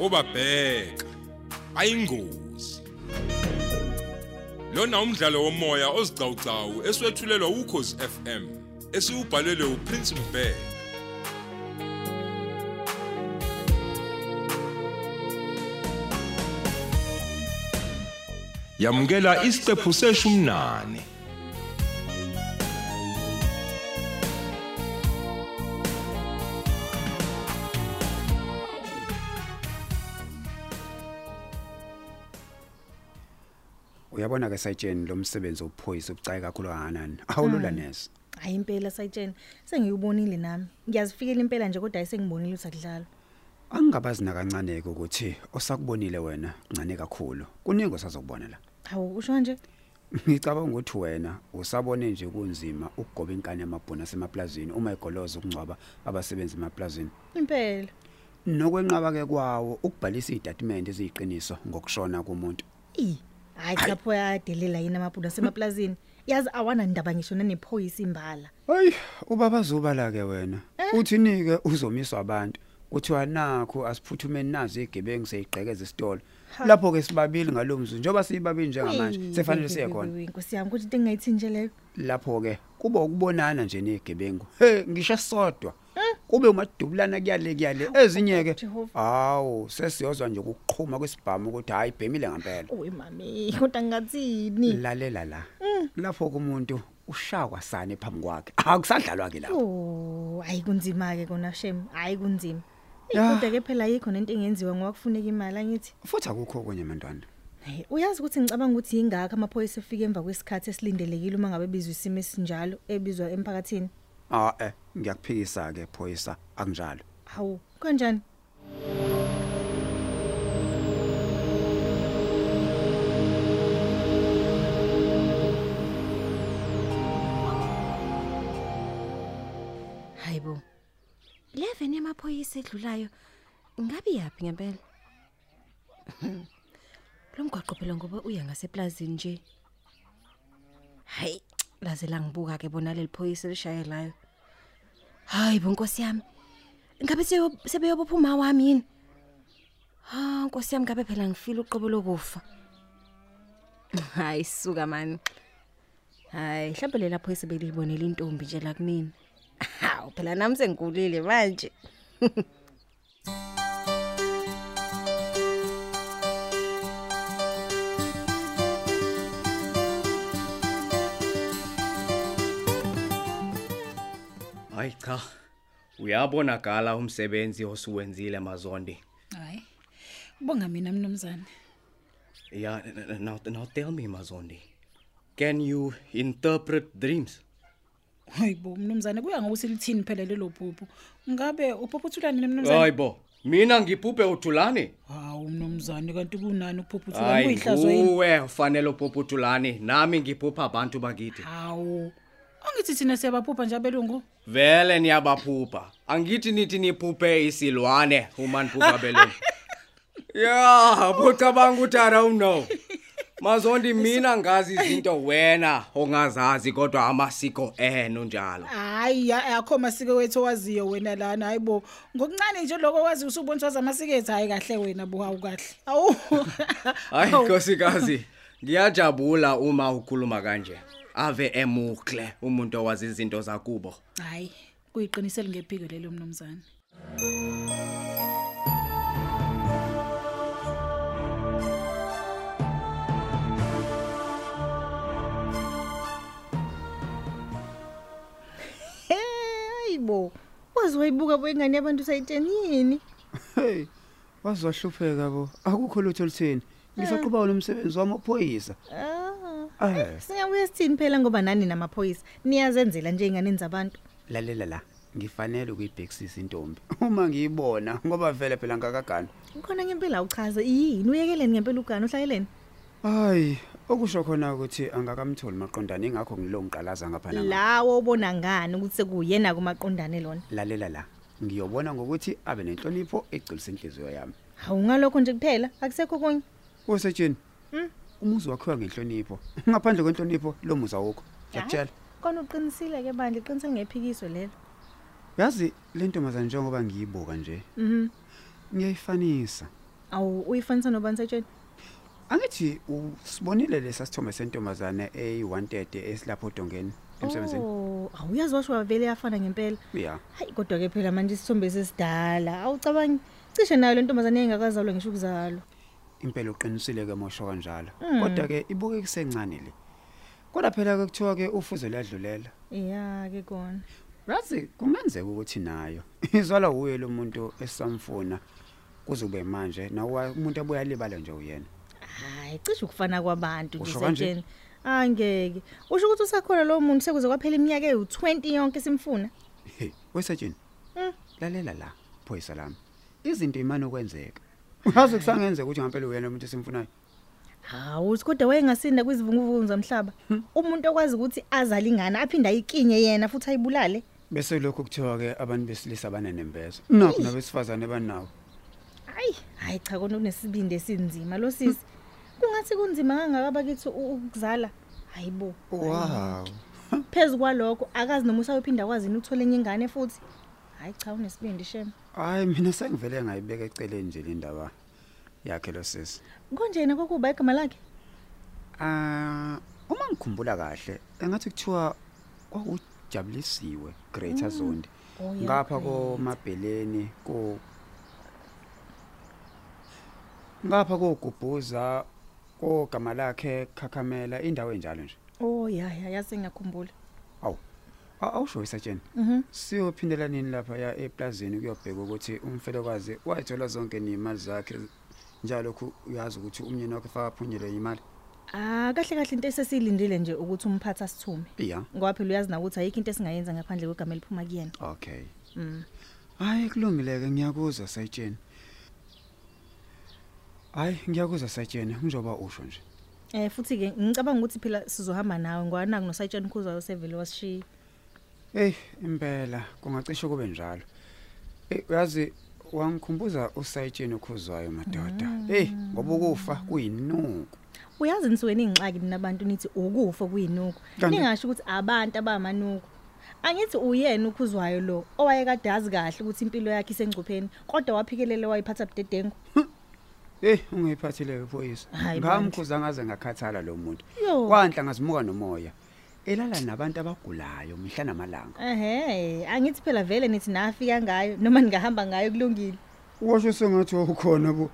obabheka. Ayingozi. Lona umdlalo womoya ozicawucawu eswetshulelwa ukhozi FM esiubhalelwe uPrince Mbeki yamukela isiqephu seshumnane uyabona ke sayitsheni lo msebenzi ophoyisa ubucayi kakhulu kanganani awulula nese hayi impela sayitsheni sengiyubonile nami. Ngiyazifikela impela nje kodwa ayisengibonile usakudlala angingabazi nakancane ke ukuthi osakubonile wena ncane kakhulu. Kuningi osazokubona la. Hawu usho nje? Ngicabanga ukuthi wena usabone nje kunzima ukugoba inkani yamabhona semaplazini uma igoloza ukungcwaba abasebenzi emaplazini impela. Nokwenqaba ke kwawo ukubhalisa izitatimende eziyiqiniso ngokushona komuntu. I hayi cha pho yadelela yini amabhula semaplazini yazi awana ndaba ngisho nanephoyisa imbala. Hayi ubaba zobala ke wena uthi nike uzomiswa abantu. Kuthiwa nakho asiphuthumeni nazi igebengu seyigqekeza isitolo lapho ke sibabili ngalomzu njoba siyibabili njengamanje sefanele siye khona inkosi yami ukuthi into engayithi nje leyo? Lapho ke kuba ukubonana nje negebengu. He ngisho sodwa kube umadubulana kuyale kuyale. Ezinye ke Jehova. hawu sesiyozwa nje ukuqhuma kwesibhamu ukuthi hayi ibhemile ngempela. Owe mami kodwa ngathini lalela la. Lapho kumuntu ushakwa sane phambi kwakhe. Akusadlalwa ke lapho. Oh hayi kunzima ke kona shem. Hayi kunzima. Ya. kodwa ke phela yikho nento engenziwa ngoba kufuneka imali angithi. Futhi akukho kwenye mantwana Hey, uyazi ukuthi ngicabanga ukuthi yingakho amaphoyisa efika emva kwesikhathi esilindelekile uma ngabe bizwe isimo esinjalo ebizwa emphakathini. Ah eh ngiyakuphikisa ke phoyisa akunjalo Hawu, kanjani? Hayibo. 11 yamaphoyisa edlulayo. Ngabe yapi ngempela? Lo mgwaqo phela ngoba uya ngaseplazini nje. Hayi, laze la ngibuka ke bona leli phoyisa lishayelayo. Hayi bonkosi yami. Ngabe seyo sebeyobophuma wami yini? Ha, nkosi yami ngabe phela ngifila uqobo lokufa. Hayi suka man. Hayi, mhlawumbe lela phoyisa belibonela intombi nje la kumina. Hawu phela nami sengikhulile manje. Hayi cha. Uyabonakala umsebenzi osuwenzile Mazondi. Hayi. Ubonga mina mnumzane. Yeah, now now tell me Mazondi. Can you interpret dreams? Hayibo mnumzane kuya ngokuthi lithini phela lelo phupho. Ngabe uphuphuthulani mnumzane? Hayibo, mina ngiphuphe uthulani? Hawu mnumzane kanti kunani ukuphuphuthelana Hayi, kuyihlazo yini? uwe ufanele uphuphulani, nami ngiphupha abantu bakithi. Hawu. Angithi thina siyabaphupha nje abelungu. Vele niyabaphupha. Angithi nithi niphuphe isilwane uma niphupha belungu. Yeah, bucabanga ukuthi I don't know. Mazondi mina ngazi izinto wena ongazazi kodwa amasiko eno njalo. Hayi akho masiko wethu owaziyo wena lana hayibo. Ngokuncane nje lokho wazi usuboniswa amasiko ethu hayi kahle wena bo hawu kahle. Awu. Hayi nkosikazi, ngiyajabula uma ukhuluma kanje. Ave emuhle umuntu owazi izinto zakubo. Hayi, kuyiqinisele ngephiko lelo mnumzane. Hayibo. Wazi wayibuka boyingane yabantu sayiteni yini? hey wazwahlupheka bo akukho lutho luthini ngisaqhubha wona umsebenzi wami ophoyisa Ah. eh Singabuye sithini phela ngoba nani namaphoyisa niyazenzela nje ingane zabantu. lalela la ngifanele ukuyibhekisisa intombi uma ngiyibona ngoba vele phela ngakagana Ukhona ngempela uchaze yini uyekeleni ngempela ugana uhlayeleni? hayi okusho khona ukuthi angakamtholi maqondana ingakho ngilongiqalaza ngapha la Lawo ubona ngani ukuthi sekuyena kumaqondane lona. lalela la ngiyobona ngokuthi abe nenhlonipho egcilisa inhliziyo yami Hawu ngalokho nje kuphela akusekho konye. usetsheni Mm. Umuzi wakhiwa ngenhlonipho ngaphandle kwenhlonipho lo muzi awukho ngiyakutshela Kona uqinisile ke bandle qinisele ngephikiswe lelo. yazi le ntombazana njengoba ngiyibuka nje Mhm. ngiyayifanisa Awu uyifanisa nobani setsheni? Angithi usibonile lesa sithombe sentombazane eyi130 esilapho odongeni emsebenzini. Oh, awuyazi washo wavele yafana ngempela. Yeah. Hayi kodwa ke phela manje isithombe sesidala. Awucabangi cishe nayo le ntombazane engakazalwa ngisho ukuzalwa. Impela uqinisile ke mosho kanjalo. Kodwa ke ibuke kusencane le. Kodwa phela ke kuthiwa ke ufuzo layadlulela. Yeah ke kona. Razi kungenzeka ukuthi nayo izwala uye lo muntu esamfuna kuzube manje nawe umuntu abuya libala nje uyena. Hayi cishe ukufana kwabantu nje Usho kanje? setsheni. Angeke. Usho ukuthi usakhona lo muntu sekuze kwaphela iminyaka eyi20 yonke simfuna. Hey, wesajini. Mm. Lalela la, phoyisa lami. Izinto imani okwenzeka. Uyazi kusangenzeka ukuthi ngempela uyena umuntu esimfunayo. Hawu kodwa wayengasinda kwizivunguvungu zamhlaba. Umuntu okwazi ukuthi azale ingane aphinda ayikinye yena futhi ayibulale. Bese lokho kuthiwa ke abantu besilisa banenembezo. Nakho nabesifazane banawo. Hayi, hayi cha kona unesibindi esinzima lo sisi. Kungathi kunzima kangaka bakithi ukuzala. Hayibo. Wow. Phezulu kwalokho akazi noma usayophinda kwazini ukuthola enye ingane futhi. Hayi cha unesibindi shem. Hayi mina sengivele ngayibeka eceleni nje le ndaba yakhe lo sisi. Konje yena kokuba igama lakhe? Ah, uma ngikhumbula kahle, engathi kuthiwa kwakujabulisiwe Greater Zondi. Oh, ya, Ngapha great. komabheleni ko Ngapha kogubhuza kogama lakhe Khakhamela indawo enjalo nje. Oh ya ya yase ngiyakhumbula. Aw. Aw- Awusho isatsheni. Mhm. Siyophindela nini lapha ya eplazini kuyobheka ukuthi umfelokazi wayithola zonke imali zakhe njalo ku uyazi ukuthi umnyeni wakhe faka phunyele imali. Ah kahle kahle into esesilindile nje ukuthi umphathi asithume. Yeah. Ngoba phela uyazi na ukuthi ayikho into esingayenza ngaphandle kwegama eliphuma kuyena. Okay. Mm. Hayi kulungileke ngiyakuzwa sayitsheni. Hayi ngiyakuzwa sayitsheni ngizoba usho nje. Eh futhi ke ngicabanga ukuthi phela sizohamba nawe ngoba naku nosayitshani ukhuzayo sevele wasishiya. Hey impela kungacishe kube njalo. Eh uyazi wangikhumbuza usayitsheni ukhuzwayo madoda. Hey ngoba ukufa kuyinuku. Uyazi nisuweni ingxaki ninabantu nithi ukufa kuyinuku. Kanti- Ningasho ukuthi abantu abamanuku. Angithi uyena ukhuzwayo lo owayekade azi kahle ukuthi impilo yakhe isengcupheni kodwa waphikelela wayiphatha budedengu. Hey ungayiphathile iphoyisa. Hayi, Ngamkhuza ngaze ngakhathala lo muntu. Yo. Kwanhla ngazimuka nomoya. Elala nabantu abagulayo mihla namalanga. Ehhe, angithi phela vele nithi nafika ngayo noma ningahamba ngayo kulungile. Washo sengathi ukhona bo.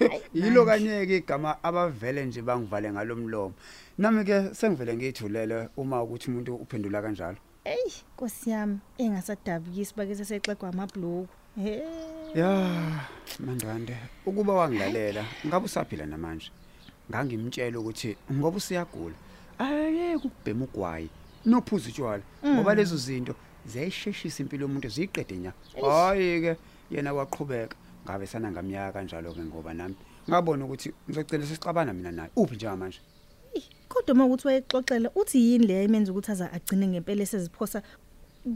Yilo kanyeke igama abavele nje bangivale ngalomlomo. Nami ke sengivele ngiyithulele uma ukuthi umuntu uphendula kanjalo. Ey, Nkosi yami, engasadabukisi bake sesexegwa amabhloko. He. Ya, Mandwande, ukuba wangilalela, ngabe usaphila namanje. Ngangimtshela ukuthi ngoba usiyagula, ayeke ukubhema ugwayi nophuza utshwala ngoba lezo zinto ziyayisheshisa impilo yomuntu ziqede nya. Hayi ke yena waqhubeka ngabe sana ngaminyaka kanjalo ke ngoba nami ngabona ukuthi ngizocela sisixabana mina naye. Uphi njengamanje? Ey, Kodwa uma ukuthi wayexoxela uthi yini le imenza ukuthi aza agcine ngempela eseziphosa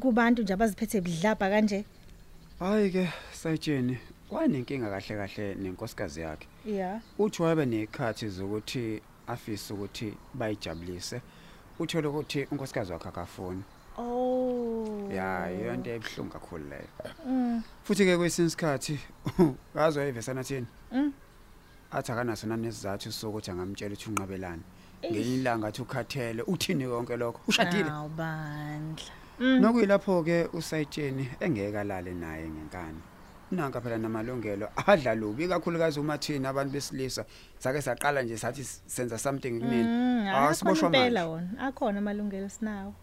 kubantu nje abaziphethe bidlapha kanje. Hayi ke sayitsheni, wanenkinga kahle kahle nenkosikazi yakhe. Yeah. uthi wabe nekhathi zokuthi afise ukuthi bayijabulise uthole ukuthi unkosikazi wakhe akafuni Oh. ya yonto ebhlungu kakhulu leyo Mm. futhi ke kwesinye isikhathi ngazo ayivesana thini Mm. athi akanaso nanesizathu sokuthi angamtshela ukuthi unqabelani ngelinye ilanga athi ukhathele uthini konke lokho ushadile Awu bandla. Mm. nokuyilapho ke usayitsheni engeke alale naye ngenkani nanka phela namalungelo. Adla lubi kakhulukazi uma thina abantu besilisa sake saqala nje sathi senza something Mm, kunini ah, siboshwa khona impela manje. wona. Akhona amalungelo sinawo.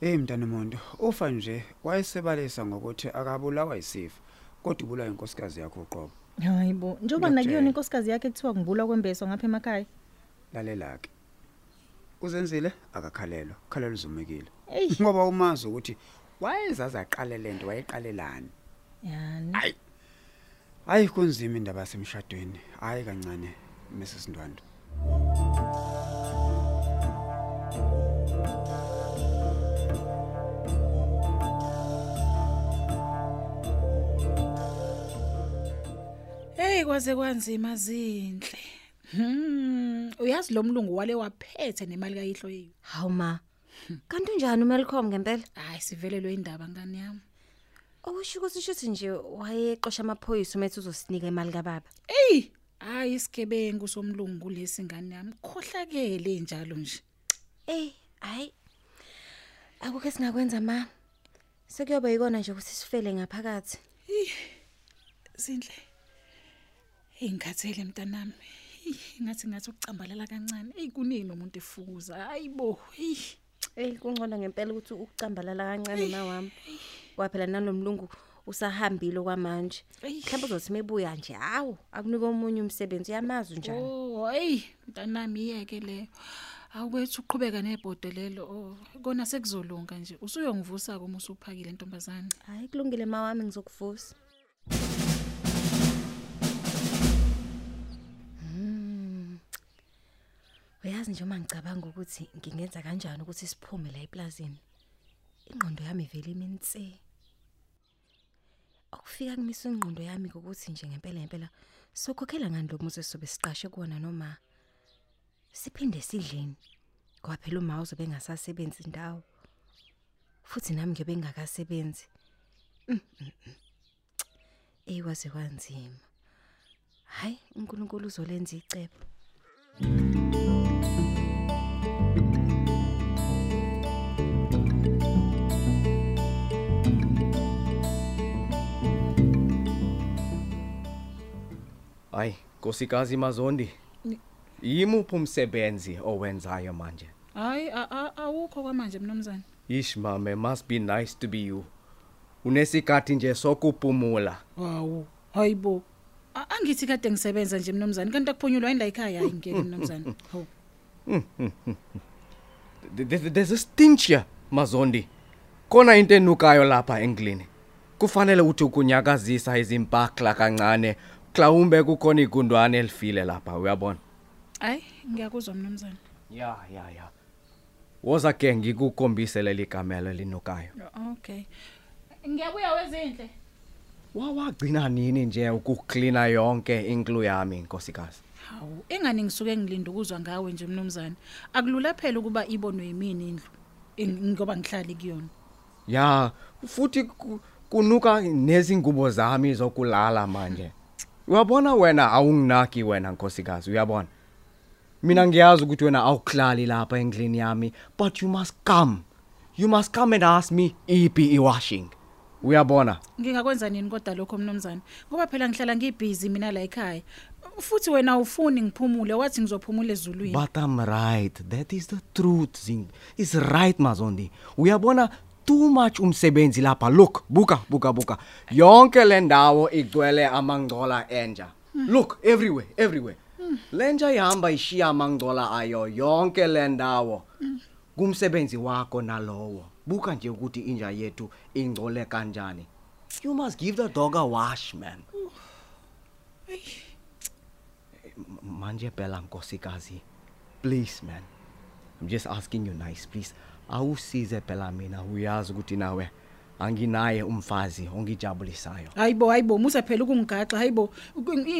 hey mntana umuntu ufa nje wayesebalisa ngokuthi akabulawa isifo kodwa ubulawa inkosikazi yakhe uqobo. Hayibo, njoba Ngiyakutshela. nakuyona inkosikazi yakhe kuthiwa ngibula kwembeso ngapha emakhaya. lalela ke. Uzenzile? Akakhalelwa. Khalela uzumekile. Ey, ngoba umazi ukuthi wayezaza aqale lento wayeqalelani yani. hayi hayi kunzima indaba yasemshadweni hayi kancane Mrs Ndwandwe Hey kwaze kwanzima zinhle. Hmm, uyazi lo mlungu wale waphethe nemali kayihlo yethu. Hawu ma. Kanti unjani uMelcom ngempela? Hayi sivelelwe indaba ngani yami. Okusho ukuthi shuthi nje wayeqosha amaphoyisa umethu uzosinika imali kababa. Ey, hayi isigebengu somlungu lesi ngane yami. Khohlakele njalo nje. Eh, hayi. Akukho singakwenza ma. Sekuyoba yikona nje ukuthi sifele ngaphakathi. Sindle. Ingikhathele mntanami. Ngathi ngathi ukucambalala kancane. Ey kunini umuntu efukuza. Hayibo. Ey. Eh, kungcono ngempela ukuthi ukucambalala kancane mawami. Waphela nalomlungu usahambile kwamanje. Eyi. Mhlawumbe uzothi mebuya nje, hawu, akunika omunye umsebenzi yamazi njalo. Oh, hey, mntanami iyeke leyo. Awukwethu uqhubeka nebhodo lelo. Oh, kona sekuzolunga nje. Usuyongivusa kuma usuphakile ntombazane. Hayi kulungile mawami ngizokuvusa. Uyazi nje uma ngicabanga ukuthi ngingenza kanjani ukuthi siphume la eplazini. Ingqondo yami ivele iminse. Okufika kumisa ingqondo yami ukuthi nje ngempela ngempela sokhokhela ngani lo muzi sobe siqashe kuona noma siphinde sidleni. Ngoba phela uma uzobe engasasebenzi indawo. Futhi nami ngiyobe ngingakasebenzi. Eh kwaze kwanzima. Hayi uNkulunkulu uzolenza icebo. Hayi, nkosikazi Mazondi. Ni- Yimuphi umsebenzi owenzayo manje? Hayi a- a- awukho kwamanje mnumzane. Ish mame, must be nice to be you. Unesikhathi nje sokuphumula. Hawu, hayibo. A- Angithi kade ngisebenza nje mnumzane kanti akuphunyulwa yini la ekhaya hayi ngeke mnumzane. Hawu. Th- th- There's a stench here, Mazondi. Khona into enukayo lapha endlini. Kufanele uthi ukunyakazisa izimpakla kancane. Mhlawumbe kukhona igundwane elifile lapha, uyabona? Hayi, ngiyakuzwa mnumzane. Ya, ya, ya. Woza ke ngikukhombise leli gamelo linukayo. Okay. Ngiyabuya wezinhle. Wawagcina nini nje ukuklina yonke inklu yami nkosikazi? Hawu, engani ngisuke ngilinda ukuzwa ngawe nje mnumzane. Akulula phela ukuba ibonwe yimini indlu. eng- Ngoba ngihlali kuyona. Ya, futhi ku- kunuka nezingubo zami zokulala manje. Uyabona wena awunginaki wena nkosikazi, uyabona? Mina ngiyazi ukuthi wena awuklali lapha endlini yami, but you must come. You must come and ask me ipi iwashing. Uyabona? Ngingakwenza nini kodwa lokho mnumzane? Ngoba phela ngihlala ngibhizi mina la ekhaya. Futhi wena ufuni ngiphumule wathi ngizophumula ezulwini. But I'm right. That is the truth, Zing. Is right, Mazondi. Uyabona too much umsebenzi lapha. Look, buka, buka, buka. Yonke le ndawo igcwele amangcola enja. Look, everywhere, everywhere. Lenja ihamba ishiya amangcola ayo yonke le ndawo. Kumsebenzi wakho nalowo. Buka nje ukuthi inja yethu ingcole kanjani. You must give the dog a wash, man. M- manje phela nkosikazi please man i'm just asking you nice please awusize phela mina uyazi ukuthi nawe anginaye umfazi ongijabulisayo Hayibo hayibo musa phela ukungigaxa hayibo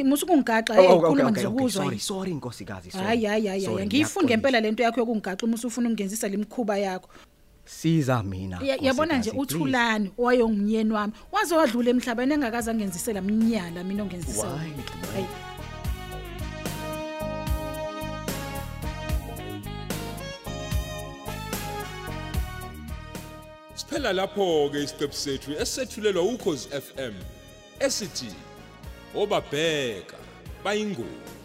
musa ukungigaxa Oh, hey okay, khuluma okay, okay, ngizokuzwa. sorry sorry nkosikazi sorry. Hayi hayi hayi Sorry, hayi ngiyifunde ngiyaxolisa. ngempela lento yakho yokungigaxa uma usufuna ukungenzisa lemkhuba yakho. siza mina Ya- Yabona nje nkosikazi, please. uthulani owayongumnyeni wami waze wadlula emhlabeni engakaza ngenzisela mnyala mina ongenzisa. Why? wona. Hayi. Siphela lapho ke isiqephu sethu esethulelwa ukhozi FM esithi obabheka bayingozi.